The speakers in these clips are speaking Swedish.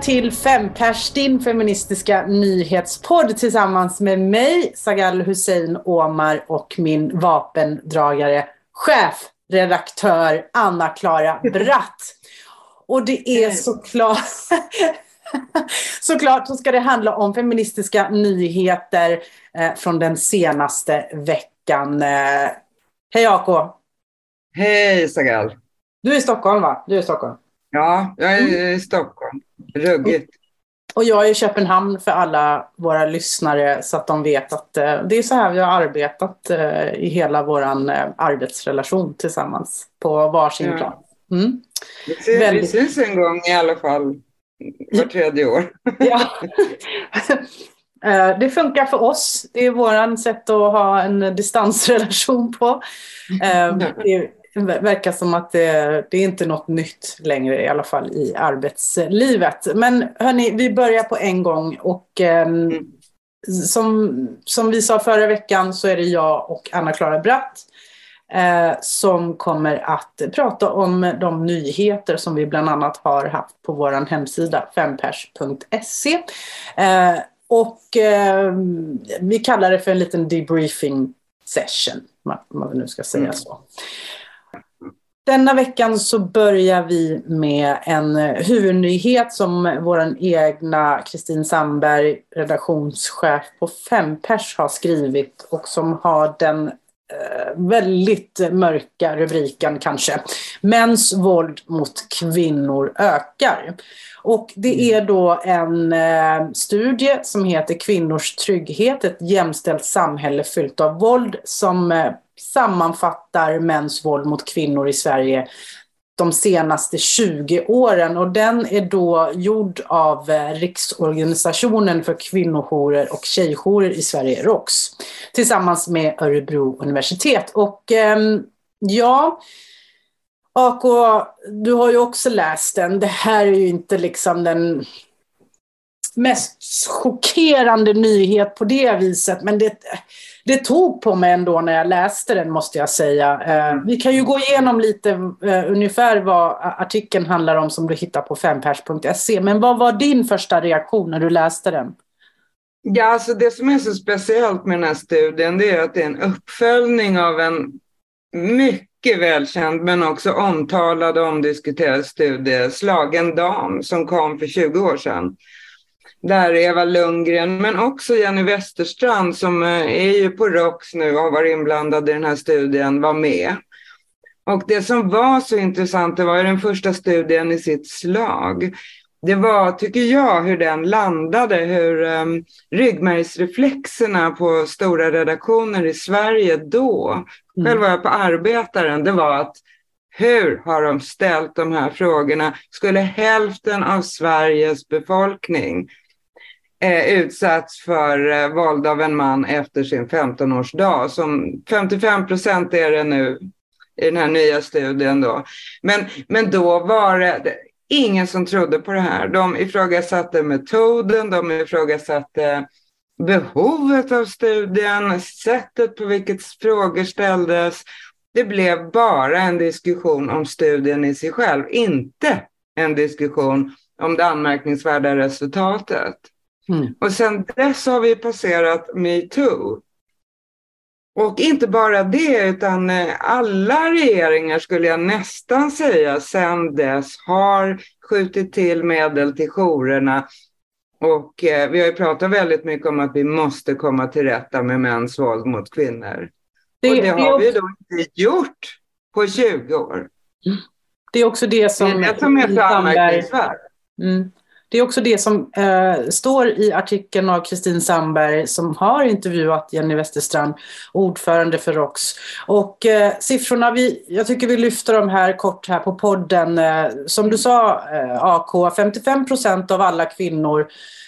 till Fempers, din feministiska nyhetspodd tillsammans med mig, Sagal Hussein Omar och min vapendragare, chefredaktör Anna-Klara Bratt. Och det är såklart Såklart så ska det handla om feministiska nyheter eh, från den senaste veckan. Eh, hej AK! Hej Sagal! Du är i Stockholm va? Du är i Stockholm. Ja, jag är i mm. Stockholm. Ruggigt. Och jag är i Köpenhamn för alla våra lyssnare så att de vet att eh, det är så här vi har arbetat eh, i hela vår eh, arbetsrelation tillsammans på varsin ja. plan. Mm. Vi, syns, Väldigt... vi syns en gång i alla fall var tredje år. ja. Eh, det funkar för oss. Det är vårt sätt att ha en distansrelation på. Eh, verkar som att det, det är inte något nytt längre, i alla fall i arbetslivet. Men hörni, vi börjar på en gång. Och um, som, som vi sa förra veckan så är det jag och Anna-Klara Bratt eh, som kommer att prata om de nyheter som vi bland annat har haft på vår hemsida fempers.se. Eh, och eh, vi kallar det för en liten debriefing session, om man nu ska säga mm. så. Denna veckan så börjar vi med en eh, huvudnyhet som vår egna Kristin Sandberg, redaktionschef på Fempers, har skrivit och som har den väldigt mörka rubriken kanske. Mäns våld mot kvinnor ökar. Och det är då en eh, studie som heter Kvinnors trygghet, ett jämställt samhälle fyllt av våld som eh, sammanfattar mäns våld mot kvinnor i Sverige de senaste 20 åren och den är då gjord av eh, Riksorganisationen för kvinnojourer och tjejjourer i Sverige, ROX, tillsammans med Örebro universitet. Och ehm, ja, AK, du har ju också läst den. Det här är ju inte liksom den mest chockerande nyhet på det viset, men det, det tog på mig ändå när jag läste den måste jag säga. Eh, vi kan ju gå igenom lite eh, ungefär vad artikeln handlar om som du hittar på fempers.se. Men vad var din första reaktion när du läste den? Ja, alltså det som är så speciellt med den här studien det är att det är en uppföljning av en mycket välkänd men också omtalad och omdiskuterad studie, Slagen dam, som kom för 20 år sedan där Eva Lundgren, men också Jenny Westerstrand som eh, är ju på ROX nu och har varit inblandad i den här studien, var med. Och det som var så intressant, det var ju den första studien i sitt slag. Det var, tycker jag, hur den landade, hur um, ryggmärgsreflexerna på stora redaktioner i Sverige då, mm. själv var jag på Arbetaren, det var att hur har de ställt de här frågorna? Skulle hälften av Sveriges befolkning eh, utsatts för eh, våld av en man efter sin 15-årsdag. Som 55 procent är det nu i den här nya studien då. Men, men då var det ingen som trodde på det här. De ifrågasatte metoden, de ifrågasatte behovet av studien, sättet på vilket frågor ställdes. Det blev bara en diskussion om studien i sig själv, inte en diskussion om det anmärkningsvärda resultatet. Mm. Och sen dess har vi passerat metoo. Och inte bara det, utan eh, alla regeringar skulle jag nästan säga sen dess har skjutit till medel till jourerna. Och eh, vi har ju pratat väldigt mycket om att vi måste komma till rätta med mäns våld mot kvinnor. Det, och det har det vi då inte gjort på 20 år. Mm. Det är också det som... Det är det som är så anmärkningsvärt. Mm. Det är också det som eh, står i artikeln av Kristin Sandberg som har intervjuat Jenny Westerstrand, ordförande för ROX. Och eh, siffrorna, vi, jag tycker vi lyfter dem här kort här på podden. Eh, som du sa eh, AK, 55 procent av alla kvinnor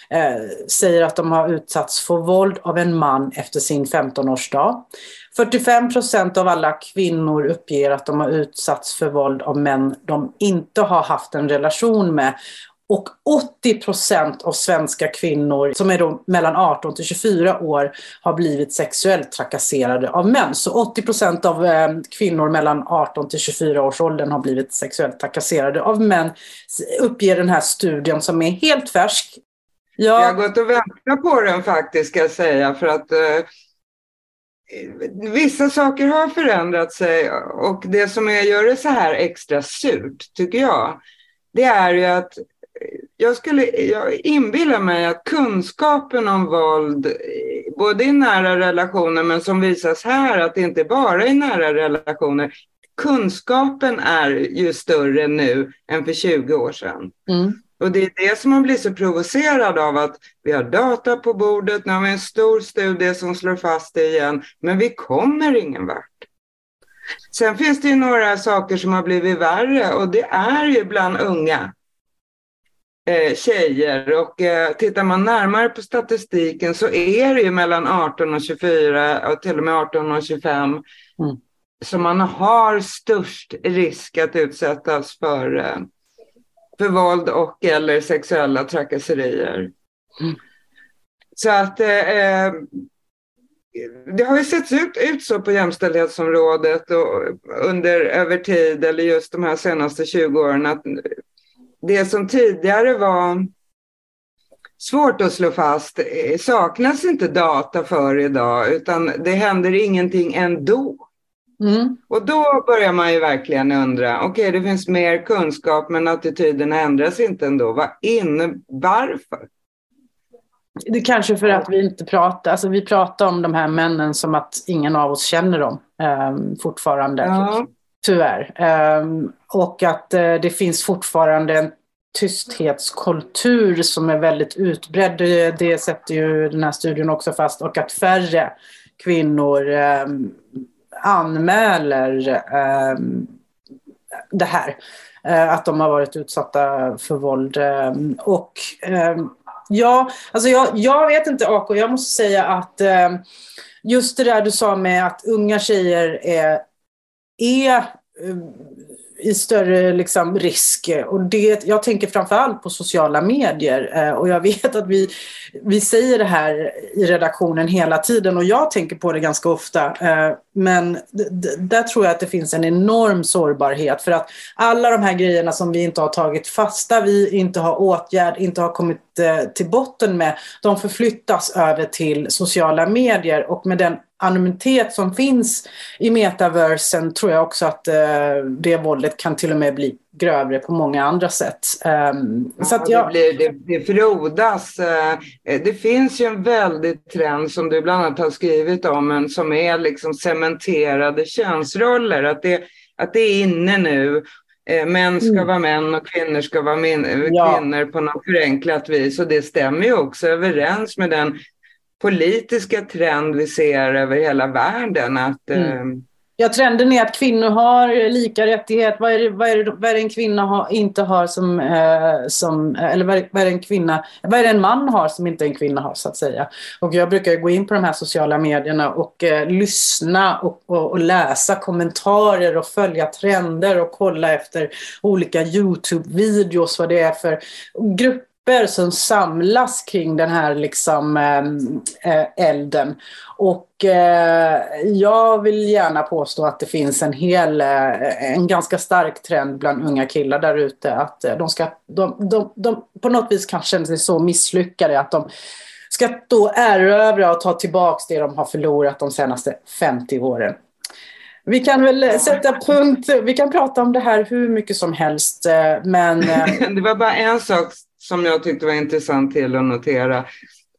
eh, säger att de har utsatts för våld av en man efter sin 15-årsdag. 45 procent av alla kvinnor uppger att de har utsatts för våld av män de inte har haft en relation med och 80 procent av svenska kvinnor som är då mellan 18 till 24 år har blivit sexuellt trakasserade av män. Så 80 procent av eh, kvinnor mellan 18 till 24 års åldern har blivit sexuellt trakasserade av män, uppger den här studien som är helt färsk. Ja. Jag har gått och väntat på den faktiskt, ska jag säga, för att eh, vissa saker har förändrat sig och det som gör det så här extra surt, tycker jag, det är ju att jag, skulle, jag inbillar mig att kunskapen om våld, både i nära relationer men som visas här, att det inte bara är i nära relationer, kunskapen är ju större nu än för 20 år sedan. Mm. Och det är det som man blir så provocerad av att vi har data på bordet, nu har vi en stor studie som slår fast det igen, men vi kommer ingen vart. Sen finns det ju några saker som har blivit värre och det är ju bland unga eh, tjejer och eh, tittar man närmare på statistiken så är det ju mellan 18 och 24 och till och med 18 och 25 mm. som man har störst risk att utsättas för, eh, för våld och eller sexuella trakasserier. Mm. Så att eh, det har ju sett ut, ut så på jämställdhetsområdet och under över tid eller just de här senaste 20 åren att det som tidigare var svårt att slå fast eh, saknas inte data för idag utan det händer ingenting ändå. Mm. Och då börjar man ju verkligen undra, okej okay, det finns mer kunskap men attityderna ändras inte ändå. Vad inne, varför? Det kanske för att vi inte pratar, alltså vi pratar om de här männen som att ingen av oss känner dem eh, fortfarande. Ja. Tyvärr. Um, och att uh, det finns fortfarande en tysthetskultur som är väldigt utbredd. Det, det sätter ju den här studien också fast. Och att färre kvinnor um, anmäler um, det här. Uh, att de har varit utsatta för våld. och ja, alltså jag, jag vet inte AK, jag måste säga att just det där du sa med att unga tjejer är är eh, i större liksom, risk. Och det, jag tänker framförallt på sociala medier. Eh, och jag vet att vi, vi säger det här i redaktionen hela tiden och jag tänker på det ganska ofta. Eh, men där tror jag att det finns en enorm sårbarhet för att alla de här grejerna som vi inte har tagit fasta vi inte har åtgärd, inte har kommit eh, till botten med, de förflyttas över till sociala medier och med den anonymitet som finns i metaversen tror jag också att eh, det våldet kan till och med bli grövre på många andra sätt. Um, ja, så att jag... det, blir, det, det frodas. Uh, det finns ju en väldig trend som du bland annat har skrivit om, men som är liksom cementerade könsroller. Att det, att det är inne nu. Uh, män ska mm. vara män och kvinnor ska vara min, ja. kvinnor på något förenklat vis. Och det stämmer ju också överens med den politiska trend vi ser över hela världen. Att, mm. Eh, ja, trenden är att kvinnor har lika rättighet. Vad är det, vad är det, vad är det en kvinna har, inte har som, eh, som eller vad är, vad är det en kvinna, vad är en man har som inte en kvinna har så att säga. Och jag brukar gå in på de här sociala medierna och eh, lyssna och, och, och, läsa kommentarer och följa trender och kolla efter olika Youtube-videos vad det är för grupper grupper som samlas kring den här liksom, eh, eh, elden. Och eh, jag vill gärna påstå att det finns en hel, en ganska stark trend bland unga killar där ute att de ska, de, de, de på något vis kan känna sig så misslyckade att de ska då erövra och ta tillbaka det de har förlorat de senaste 50 åren. Vi kan väl sätta punkt. Vi kan prata om det här hur mycket som helst, men... Det var bara en sak som jag tyckte var intressant till att notera.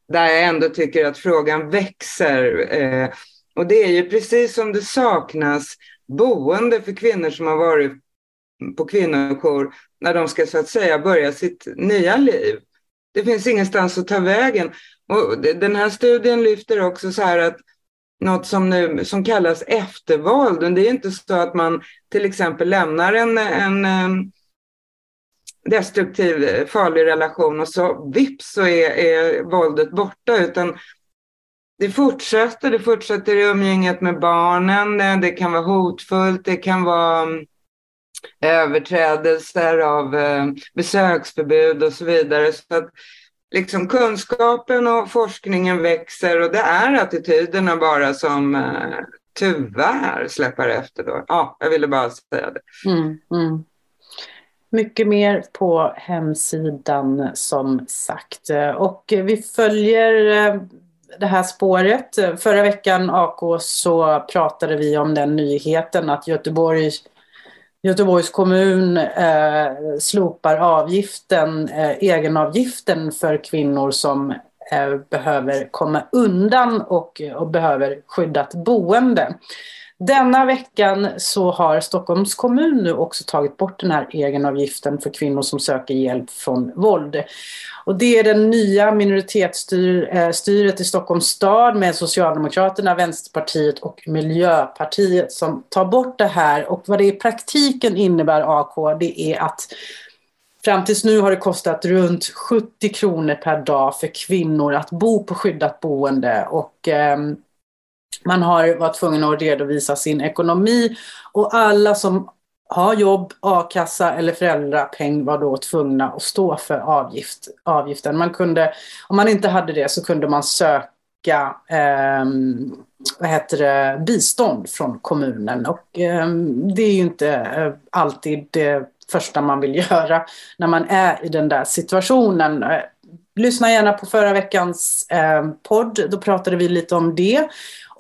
Där jag ändå tycker att frågan växer. Eh, och det är ju precis som det saknas boende för kvinnor som har varit på kvinnojour när de ska så att säga börja sitt nya liv. Det finns ingenstans att ta vägen. Och den här studien lyfter också så här att något som nu som kallas eftervåld. Det är inte så att man till exempel lämnar en, en eh, destruktiv, eh, farlig relation och så vips så är, är våldet borta. Utan det fortsätter, det fortsätter i umgänget med barnen, det kan vara hotfullt, det kan vara mm, överträdelser av eh, besöksförbud och så vidare. Så att liksom kunskapen och forskningen växer och det är attityderna bara som eh, tyvärr släpar efter då. Ja, jag ville bara säga det. Mm, mm. Mycket mer på hemsidan som sagt. Och vi följer eh, det här spåret. Förra veckan, AK, så pratade vi om den nyheten att Göteborg, Göteborgs kommun eh, slopar avgiften, eh, egenavgiften för kvinnor som eh, behöver komma undan och, och behöver skyddat boende. Denna veckan så har Stockholms kommun nu också tagit bort den här egenavgiften för kvinnor som söker hjälp från våld. Och det är det nya minoritetsstyret eh, i Stockholms stad med Socialdemokraterna, Vänsterpartiet och Miljöpartiet som tar bort det här. Och vad det i praktiken innebär, AK, det är att Fram tills nu har det kostat runt 70 kronor per dag för kvinnor att bo på skyddat boende. Och, eh, man har varit tvungen att redovisa sin ekonomi och alla som har jobb, a-kassa eller föräldrapeng var då tvungna att stå för avgift, avgiften. Man kunde, om man inte hade det så kunde man söka eh, vad heter det, bistånd från kommunen. Och eh, det är ju inte eh, alltid det första man vill göra när man är i den där situationen. Eh, lyssna gärna på förra veckans eh, podd, då pratade vi lite om det.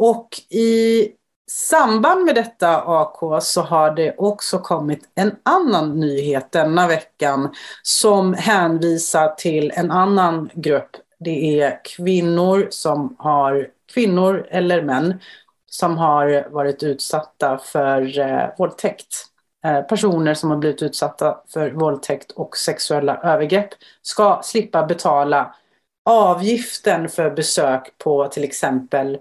Och i samband med detta AK så har det också kommit en annan nyhet denna veckan som hänvisar till en annan grupp. Det är kvinnor som har, kvinnor eller män som har varit utsatta för eh, våldtäkt. Eh, personer som har blivit utsatta för våldtäkt och sexuella övergrepp ska slippa betala avgiften för besök på till exempel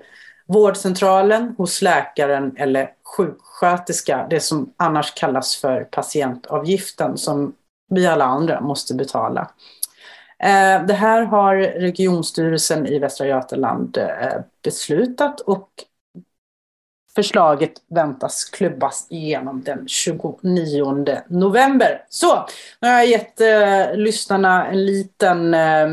vårdcentralen, hos läkaren eller sjuksköterska, det som annars kallas för patientavgiften som vi alla andra måste betala. Eh, det här har regionstyrelsen i Västra Götaland eh, beslutat och förslaget väntas klubbas igenom den 29 november. Så, nu har jag gett eh, lyssnarna en liten eh,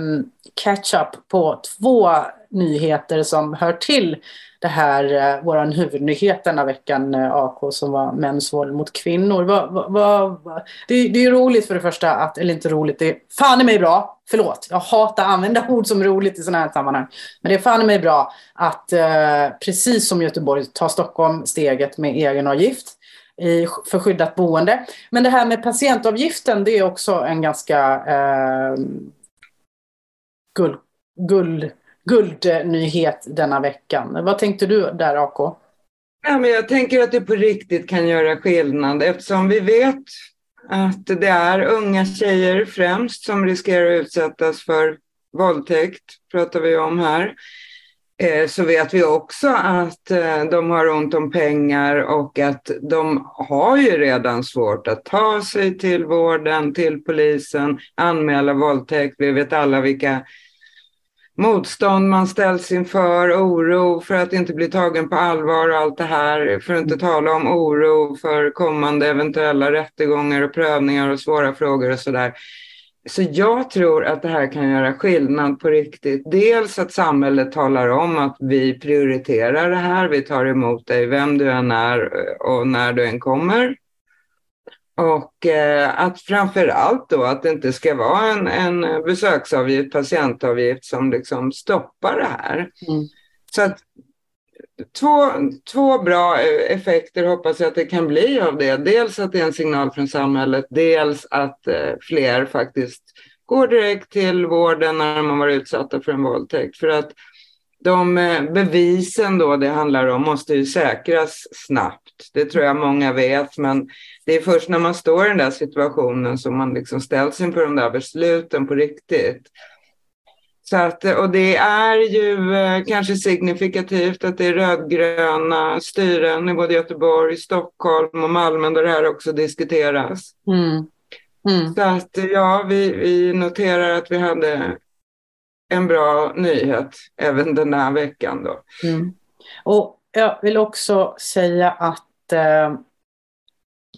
catch-up på två nyheter som hör till det här, eh, huvudnyhet denna veckan, eh, AK, som var mäns våld mot kvinnor. Va, va, va, det, det, är roligt för det första, att, eller inte roligt, det är fan i mig bra, förlåt, jag hatar att använda ord som roligt i sådana här sammanhang. Men det är fan i mig bra att eh, precis som Göteborg tar Stockholm steget med egenavgift i, för skyddat boende. Men det här med patientavgiften, det är också en ganska eh, gull, gull guldnyhet denna veckan. Vad tänkte du där, AK? Ja, men jag tänker att det på riktigt kan göra skillnad eftersom vi vet att det är unga tjejer främst som riskerar att utsättas för våldtäkt, pratar vi om här. Eh, så vet vi också att eh, de har ont om pengar och att de har ju redan svårt att ta sig till vården, till polisen, anmäla våldtäkt. Vi vet alla vilka motstånd man ställs inför, oro för att inte bli tagen på allvar och allt det här. För att inte tala om oro för kommande eventuella rättegångar och prövningar och svåra frågor och sådär. Så jag tror att det här kan göra skillnad på riktigt. Dels att samhället talar om att vi prioriterar det här, vi tar emot dig vem du än är och när du än kommer. Och eh, att framför allt då att det inte ska vara en, en besöksavgift, patientavgift som liksom stoppar det här. Mm. Så att två, två bra effekter hoppas jag att det kan bli av det. Dels att det är en signal från samhället, dels att eh, fler faktiskt går direkt till vården när de har varit utsatta för en våldtäkt. För att de eh, bevisen då det handlar om måste ju säkras snabbt. Det tror jag många vet, men det är först när man står i den där situationen som man liksom ställs inför de där besluten på riktigt. Så att, och det är ju eh, kanske signifikativt att det är rödgröna styren i både Göteborg, Stockholm och Malmö där det här också diskuteras. Mm. Mm. Så att ja, vi, vi noterar att vi hade en bra nyhet även den här veckan. Då. Mm. Och jag vill också säga att eh,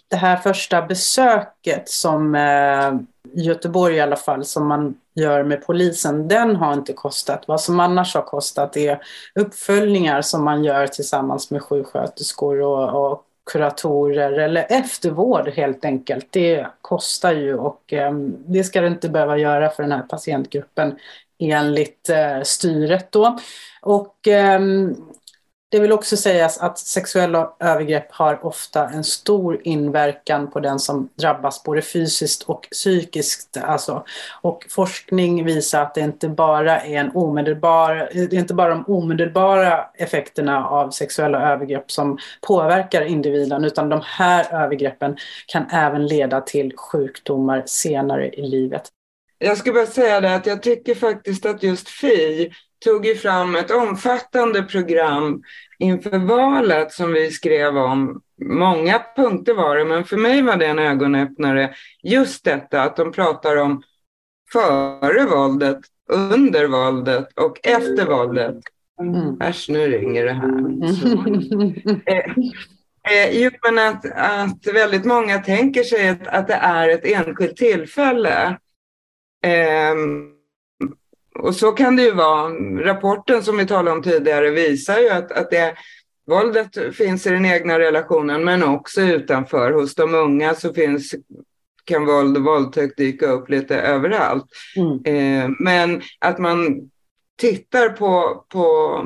det här första besöket som eh, i Göteborg i alla fall, som man gör med polisen, den har inte kostat. Vad som annars har kostat är uppföljningar som man gör tillsammans med sjuksköterskor och, och kuratorer eller eftervård helt enkelt. Det kostar ju och eh, det ska det inte behöva göra för den här patientgruppen enligt eh, styret då. Och eh, det vill också sägas att sexuella övergrepp har ofta en stor inverkan på den som drabbas både fysiskt och psykiskt. Alltså, och forskning visar att det inte bara är en omedelbar, det är inte bara de omedelbara effekterna av sexuella övergrepp som påverkar individen utan de här övergreppen kan även leda till sjukdomar senare i livet. Jag ska bara säga det att jag tycker faktiskt att just Fi tog ju fram ett omfattande program inför valet som vi skrev om. Många punkter var det, men för mig var det en ögonöppnare. Just detta att de pratar om före våldet, under våldet och efter våldet. Mm. Äsch, nu ringer det här. eh, eh, jo, men att, att väldigt många tänker sig att, att det är ett enskilt tillfälle. Eh, och så kan det ju vara. Rapporten som vi talade om tidigare visar ju att, att det, våldet finns i den egna relationen men också utanför. Hos de unga så finns, kan våld och våldtäkt dyka upp lite överallt. Mm. Eh, men att man tittar på, på,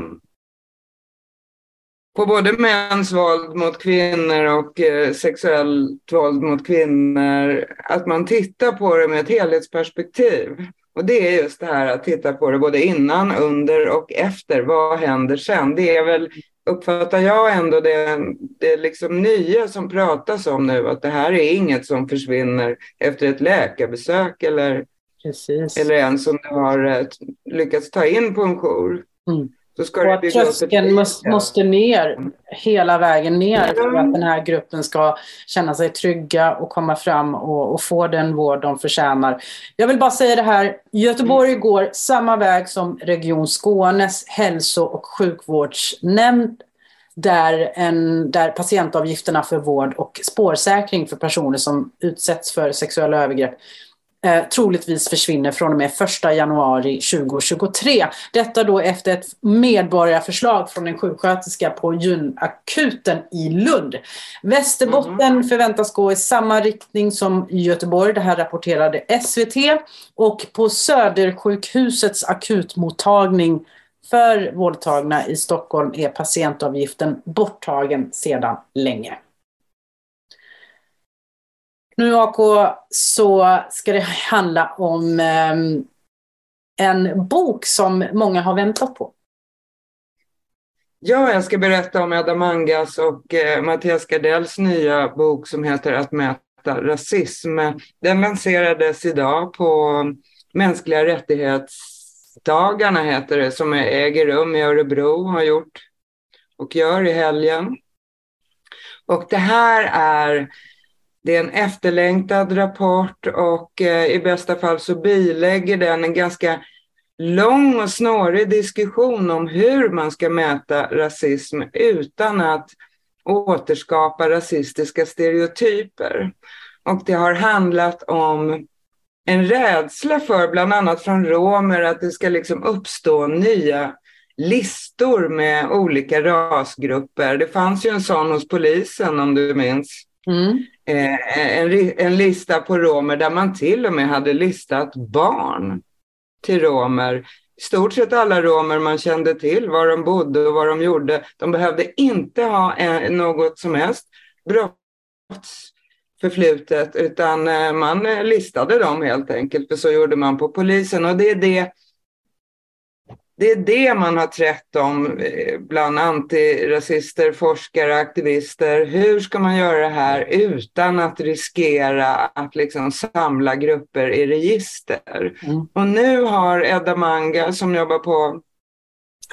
på både mäns våld mot kvinnor och eh, sexuellt våld mot kvinnor, att man tittar på det med ett helhetsperspektiv. Och det är just det här att titta på det både innan, under och efter. Vad händer sen? Det är väl, uppfattar jag ändå det, det liksom nya som pratas om nu, att det här är inget som försvinner efter ett läkarbesök eller, Precis. eller ens om du har eh, lyckats ta in på en jour. Mm. Så ska och att tröskeln måste, måste ner hela vägen ner för att den här gruppen ska känna sig trygga och komma fram och, och, få den vård de förtjänar. Jag vill bara säga det här, Göteborg mm. går samma väg som Region Skånes hälso och sjukvårdsnämnd där, en, där patientavgifterna för vård och spårsäkring för personer som utsätts för sexuella övergrepp eh, troligtvis försvinner från och med 1 januari 2023. Detta då efter ett medborgarförslag från en sjuksköterska på gynakuten i Lund. Västerbotten mm. förväntas gå i samma riktning som Göteborg. Det här rapporterade SVT. Och på Södersjukhusets akutmottagning för våldtagna i Stockholm är patientavgiften borttagen sedan länge. Nu AK så ska det handla om ehm, en bok som många har väntat på. Ja, jag ska berätta om Adam Angas och eh, Mattias Gardells nya bok som heter Att mäta rasism. Den lanserades idag på mänskliga rättighetsdagarna, heter det, som äger rum i Örebro, har gjort och gör i helgen. Och det här är det är en efterlängtad rapport och eh, i bästa fall så bilägger den en ganska lång och snårig diskussion om hur man ska mäta rasism utan att återskapa rasistiska stereotyper. Och det har handlat om en rädsla för, bland annat från romer, att det ska liksom uppstå nya listor med olika rasgrupper. Det fanns ju en sån hos polisen om du minns. Mm. Eh, en, en lista på romer där man till och med hade listat barn till romer. I stort sett alla romer man kände till, var de bodde och vad de gjorde. De behövde inte ha en, något som helst brottsförflutet utan eh, man eh, listade dem helt enkelt, för så gjorde man på polisen. Och det är det det är det man har trätt om eh, bland antirasister, forskare, aktivister. Hur ska man göra det här utan att riskera att liksom samla grupper i register? Mm. Och nu har Edda Manga som jobbar på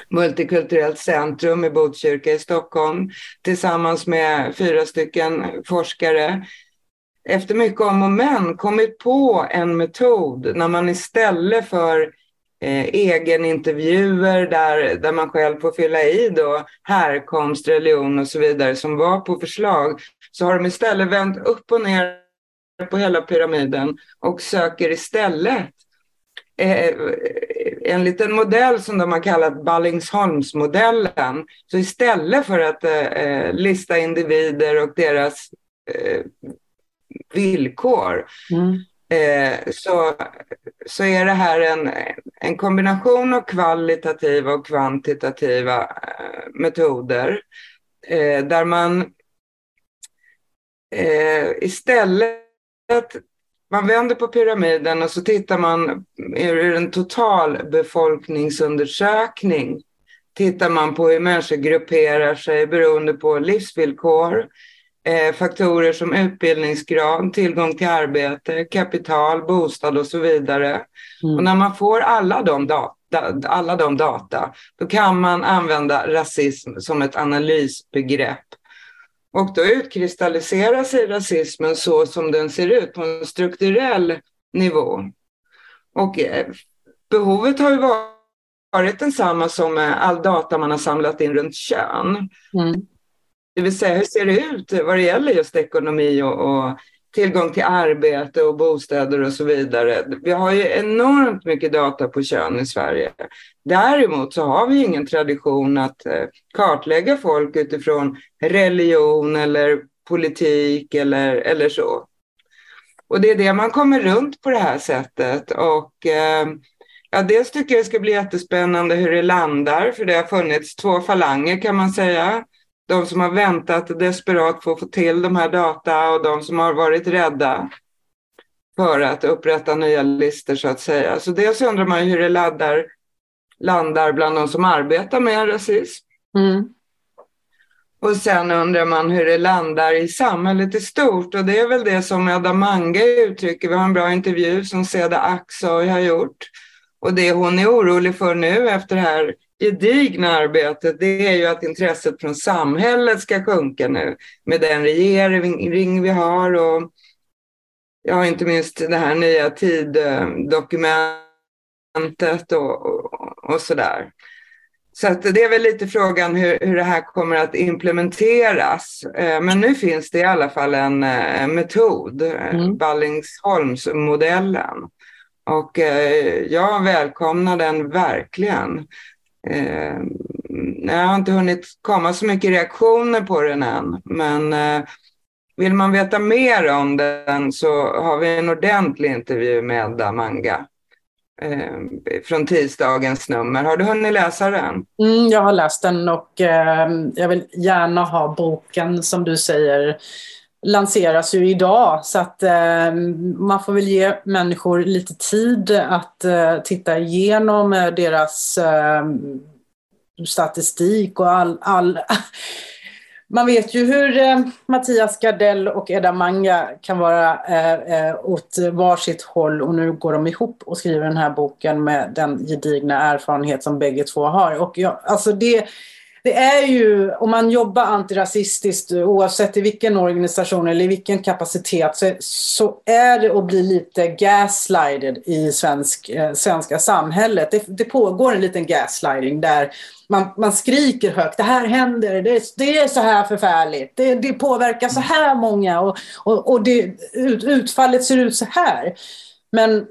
Multikulturellt centrum i Botkyrka i Stockholm tillsammans med fyra stycken forskare efter mycket om och men kommit på en metod när man istället för eh, egenintervjuer där, där man själv får fylla i då härkomst, religion och så vidare som var på förslag, så har de istället vänt upp och ner på hela pyramiden och söker istället eh, en liten modell som de har kallat Ballingsholmsmodellen. Så istället för att eh, lista individer och deras eh, villkor mm. Eh, så, så är det här en, en kombination av kvalitativa och kvantitativa eh, metoder eh, där man eh, istället man vänder på pyramiden och så tittar man ur en total befolkningsundersökning. Tittar man på hur människor grupperar sig beroende på livsvillkor, eh, faktorer som utbildningsgrad, tillgång till arbete, kapital, bostad och så vidare. Mm. Och när man får alla de, data, alla de data, då kan man använda rasism som ett analysbegrepp och då utkristalliserar sig rasismen så som den ser ut på en strukturell nivå. Och eh, behovet har ju varit densamma som all data man har samlat in runt kön. Mm. Det vill säga, hur ser det ut vad det gäller just ekonomi och, och tillgång till arbete och bostäder och så vidare. Vi har ju enormt mycket data på kön i Sverige. Däremot så har vi ingen tradition att eh, kartlägga folk utifrån religion eller politik eller, eller så. Och det är det man kommer runt på det här sättet. Och eh, ja, dels tycker jag det ska bli jättespännande hur det landar, för det har funnits två falanger kan man säga de som har väntat desperat på att få till de här data och de som har varit rädda för att upprätta nya listor så att säga. Så dels undrar man hur det laddar, landar bland de som arbetar med rasism. Mm. Och sen undrar man hur det landar i samhället i stort och det är väl det som Edda Mange uttrycker. Vi har en bra intervju som Seda Aksoy har gjort. Och det hon är orolig för nu efter det här gedigna arbetet det är ju att intresset från samhället ska sjunka nu med den regering vi har och ja, inte minst det här nya tiddokumentet och, och, och sådär. Så att det är väl lite frågan hur, hur det här kommer att implementeras. Eh, men nu finns det i alla fall en, eh, metod, eh, mm. Ballingsholmsmodellen. Och jag välkomnar den verkligen. Eh, jag har inte hunnit komma så mycket reaktioner på den än, men eh, vill man veta mer om den så har vi en ordentlig intervju med Damanga eh, från tisdagens nummer. Har du hunnit läsa den? Mm, jag har läst den och eh, jag vill gärna ha boken som du säger lanseras ju idag så att eh, man får väl ge människor lite tid att eh, titta igenom eh, deras eh, statistik och all, all man vet ju hur eh, Mattias Gardell och Edda Manga kan vara eh, eh, åt varsitt håll och nu går de ihop och skriver den här boken med den gedigna erfarenhet som bägge två har. Och jag, alltså det, det är ju, om man jobbar antirasistiskt oavsett i vilken organisation eller i vilken kapacitet så, så är det att bli lite gaslighted i svensk, eh, svenska samhället. Det, det, pågår en liten gaslighting där man, man skriker högt, det här händer, det, det är så här förfärligt, det, det påverkar så här många och, och, och det, ut, utfallet ser ut så här. Men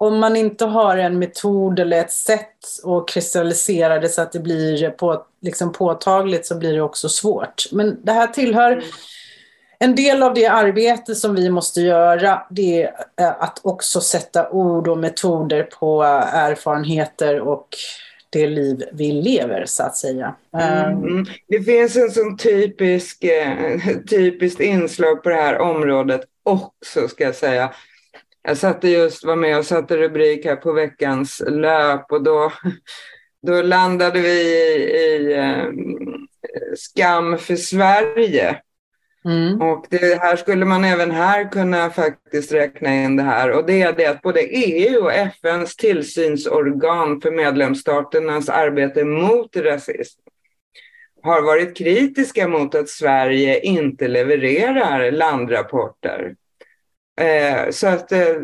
om man inte har en metod eller ett sätt att kristallisera det så att det blir på, liksom påtagligt så blir det också svårt. Men det här tillhör mm. en del av det arbete som vi måste göra. Det är att också sätta ord och metoder på erfarenheter och det liv vi lever så att säga. Mm. Det finns en sån typisk, eh, typiskt inslag på det här området också ska jag säga jag satte just, var med och satte rubrik här på veckans löp och då, då landade vi i, i eh, skam för Sverige. Mm. Och det här skulle man även här kunna faktiskt räkna in det här. Och det är det att både EU och FNs tillsynsorgan för medlemsstaternas arbete mot rasism har varit kritiska mot att Sverige inte levererar landrapporter. Eh, så att eh,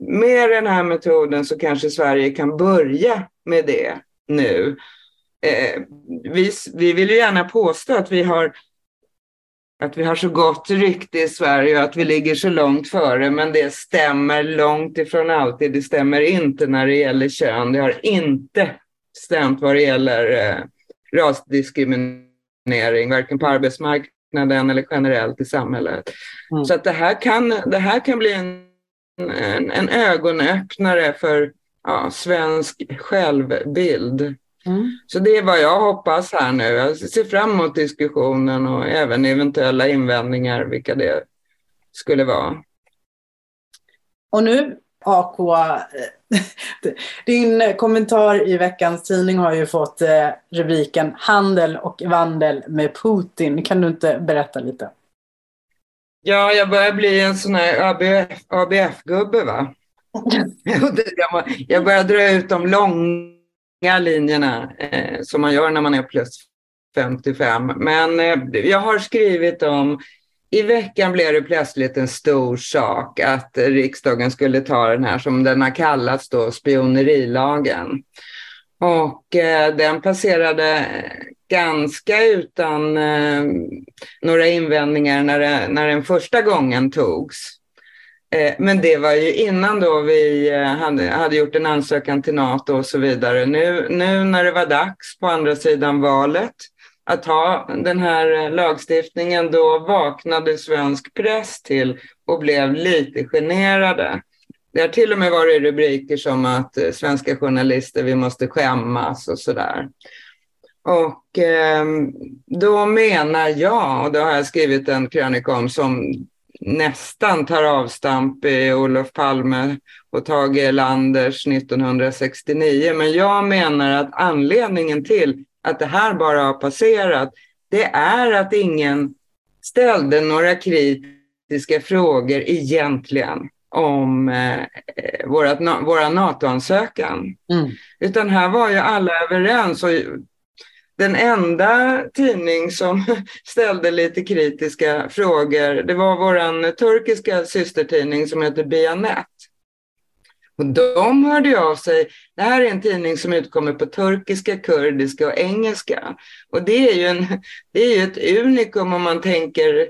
med den här metoden så kanske Sverige kan börja med det nu. Eh, vi, vi vill ju gärna påstå att vi har att vi har så gott rykte i Sverige och att vi ligger så långt före, men det stämmer långt ifrån alltid. Det stämmer inte när det gäller kön. Det har inte stämt vad det gäller eh, rasdiskriminering, varken på arbetsmarknaden eller generellt i samhället. Mm. Så att det, här kan, det här kan bli en, en, en ögonöppnare för ja, svensk självbild. Mm. Så det är vad jag hoppas här nu. Jag ser fram emot diskussionen och även eventuella invändningar, vilka det skulle vara. Och nu, AK, din kommentar i veckans tidning har ju fått eh, rubriken Handel och vandel med Putin. Kan du inte berätta lite? Ja, jag börjar bli en sån här ABF-gubbe, va? jag börjar dra ut de långa linjerna eh, som man gör när man är plus 55. Men eh, jag har skrivit om i veckan blev det plötsligt en stor sak att riksdagen skulle ta den här som den har kallats då spionerilagen. Och eh, den passerade ganska utan eh, några invändningar när, det, när den första gången togs. Eh, men det var ju innan då vi eh, hade, hade gjort en ansökan till NATO och så vidare. Nu, nu när det var dags på andra sidan valet att ha den här lagstiftningen, då vaknade svensk press till och blev lite generade. Det har till och med varit rubriker som att eh, svenska journalister, vi måste skämmas och sådär. Och eh, då menar jag, och det har jag skrivit en krönika om som nästan tar avstamp i Olof Palme och Tage Erlanders 1969. Men jag menar att anledningen till att det här bara har passerat, det är att ingen ställde några kritiska frågor egentligen om eh, vårat, våra NATO-ansökan. Mm. Utan här var ju alla överens. Och den enda tidning som ställde lite kritiska frågor, det var vår turkiska systertidning som heter Bianet. Och de hörde av sig. Det här är en tidning som utkommer på turkiska, kurdiska och engelska. Och det är ju, en, det är ju ett unikum om man tänker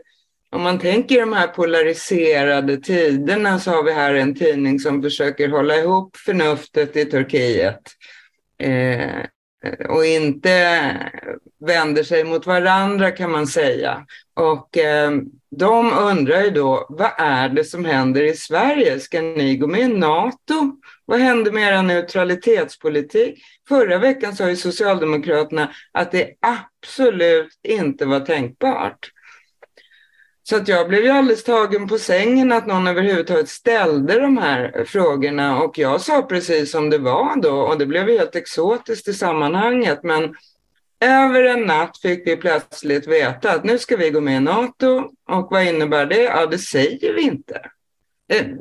om man tänker de här polariserade tiderna så har vi här en tidning som försöker hålla ihop förnuftet i Turkiet. Eh, och inte vänder sig mot varandra kan man säga. Och eh, de undrar ju då, vad är det som händer i Sverige? Ska ni gå med i NATO? Vad händer med er neutralitetspolitik? Förra veckan sa ju Socialdemokraterna att det absolut inte var tänkbart. Så att jag blev ju alldeles tagen på sängen att någon överhuvudtaget ställde de här frågorna och jag sa precis som det var då och det blev helt exotiskt i sammanhanget. Men över en natt fick vi plötsligt veta att nu ska vi gå med i NATO och vad innebär det? Ja, det säger vi inte.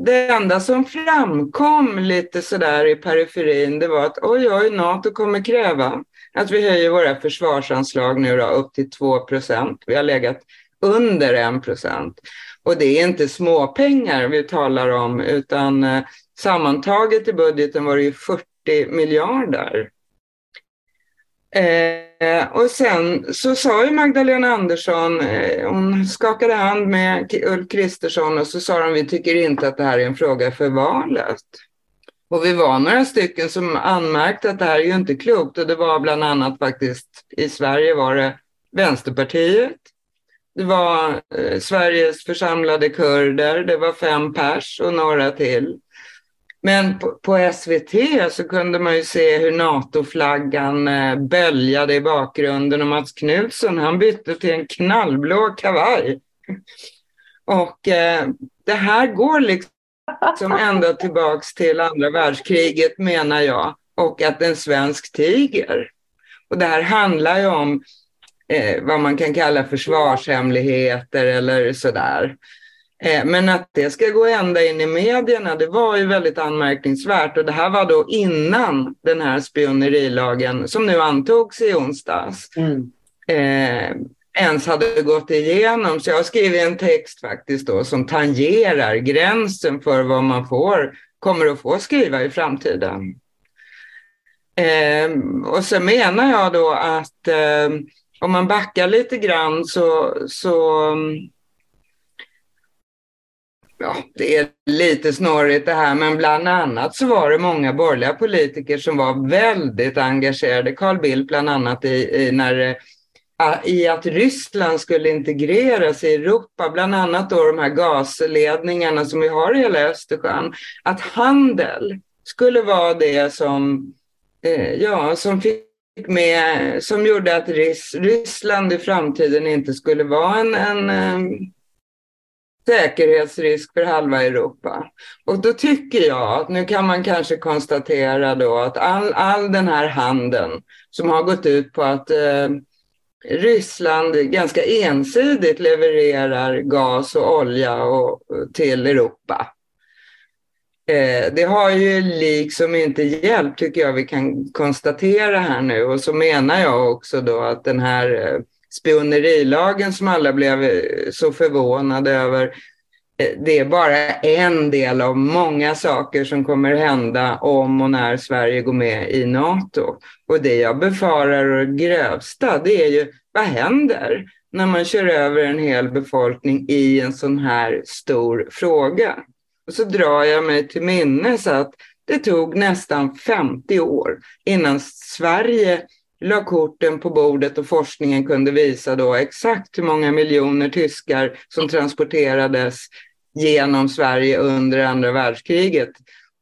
Det enda som framkom lite sådär i periferin det var att oj, oj, NATO kommer kräva att vi höjer våra försvarsanslag nu då upp till 2 procent. Vi har legat under 1 procent. Och det är inte småpengar vi talar om, utan eh, sammantaget i budgeten var det ju 40 miljarder. Eh, Eh, och sen så sa ju Magdalena Andersson, eh, hon skakade hand med Ulf Kristersson och så sa de vi tycker inte att det här är en fråga för valet. Och vi var några stycken som anmärkte att det här är ju inte klokt och det var bland annat faktiskt i Sverige var det Vänsterpartiet, det var eh, Sveriges församlade kurder, det var fem pers och några till. Men på, på SVT så kunde man ju se hur NATO-flaggan eh, böljade i bakgrunden och Mats Knutsson han bytte till en knallblå kavaj. Och eh, det här går liksom ända tillbaks till andra världskriget menar jag och att en svensk tiger. Och det här handlar ju om eh, vad man kan kalla försvarshemligheter eller sådär. Eh, men att det ska gå ända in i medierna, det var ju väldigt anmärkningsvärt. Och det här var då innan den här spionerilagen, som nu antogs i onsdags, mm. eh, ens hade gått igenom. Så jag har skrivit en text faktiskt då som tangerar gränsen för vad man får kommer att få skriva i framtiden. Eh, och så menar jag då att eh, om man backar lite grann så, så ja, det är lite snårigt det här, men bland annat så var det många borgerliga politiker som var väldigt engagerade, Carl Bildt bland annat i, i när eh, i att Ryssland skulle integreras i Europa, bland annat då de här gasledningarna som vi har i hela Östersjön, att handel skulle vara det som, eh, ja, som fick med, som gjorde att Ryssland i framtiden inte skulle vara en, en, en säkerhetsrisk för halva Europa. Och då tycker jag att nu kan man kanske konstatera då att all, all den här handeln som har gått ut på att eh, Ryssland ganska ensidigt levererar gas och olja och, till Europa. Eh, det har ju liksom inte hjälpt tycker jag vi kan konstatera här nu och så menar jag också då att den här eh, spionerilagen som alla blev eh, så förvånade över eh, det är bara en del av många saker som kommer hända om och när Sverige går med i NATO. Och det jag befarar och grövsta, det är ju vad händer när man kör över en hel befolkning i en sån här stor fråga? Och så drar jag mig till minnes att det tog nästan 50 år innan Sverige la korten på bordet och forskningen kunde visa då exakt hur många miljoner tyskar som transporterades genom Sverige under andra världskriget.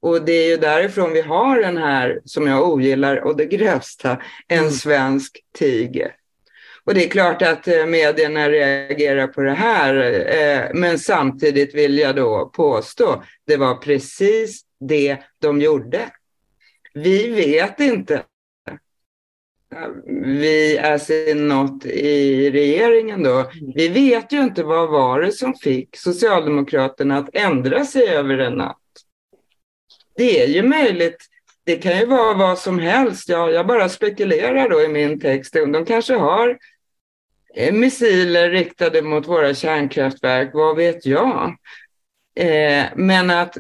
Och det är ju därifrån vi har den här, som jag ogillar, och det grövsta, en mm. svensk tiger. Och det är klart att eh, medierna reagerar på det här, eh, men samtidigt vill jag då påstå, det var precis det de gjorde. Vi vet inte vi är något i regeringen då. Vi vet ju inte vad var det som fick Socialdemokraterna att ändra sig över en natt. Det är ju möjligt, det kan ju vara vad som helst. Ja, jag bara spekulerar då i min text. De kanske har eh, missiler riktade mot våra kärnkraftverk, vad vet jag? Eh, men att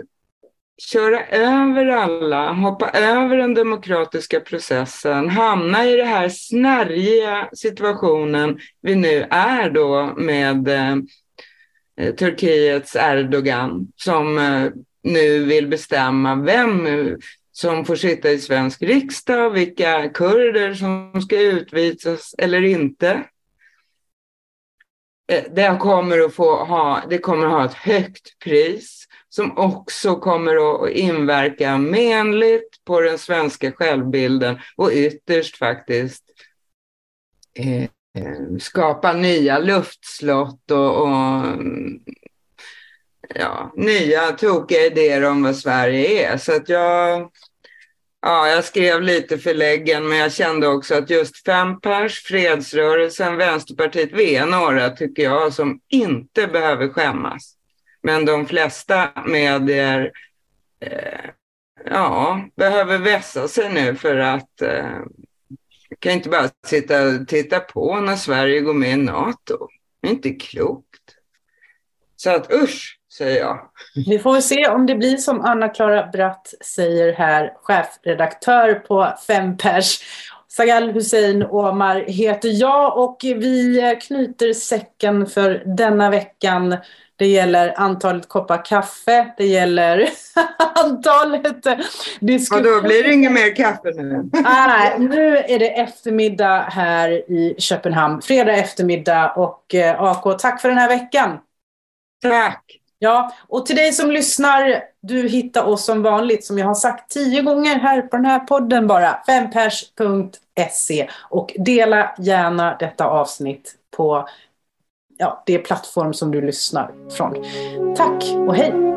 köra över alla, hoppa över den demokratiska processen, hamna i den här snärjiga situationen vi nu är då med eh, eh, Turkiets Erdogan som eh, nu vill bestämma vem eh, som får sitta i svensk riksdag, vilka kurder som ska utvisas eller inte. Eh, den det kommer att få ha, det kommer att ha ett högt pris som också kommer att inverka menligt på den svenska självbilden och ytterst faktiskt eh, skapa nya luftslott och, och ja, nya tokiga idéer om vad Sverige är. Så att jag, ja, jag skrev lite för läggen, men jag kände också att just fem pers, fredsrörelsen, Vänsterpartiet, vi är några, tycker jag, som inte behöver skämmas. Men de flesta medier eh, ja, behöver vässa sig nu för att eh, kan inte bara sitta och titta på när Sverige går med i NATO. Det är inte klokt. Så att usch, säger jag. Vi får se om det blir som Anna-Klara Bratt säger här, chefredaktör på Fem pers. Sagal Hussein Omar heter jag och vi knyter säcken för denna veckan det gäller antalet koppar kaffe, det gäller antalet diskussioner. Och då blir det inget mer kaffe nu? nej, nu är det eftermiddag här i Köpenhamn. Fredag eftermiddag och eh, AK, tack för den här veckan. Tack. Ja, och till dig som lyssnar, du hittar oss som vanligt, som jag har sagt tio gånger här på den här podden bara, fempers.se och dela gärna detta avsnitt på ja, det plattform som du lyssnar från. Tack och hej!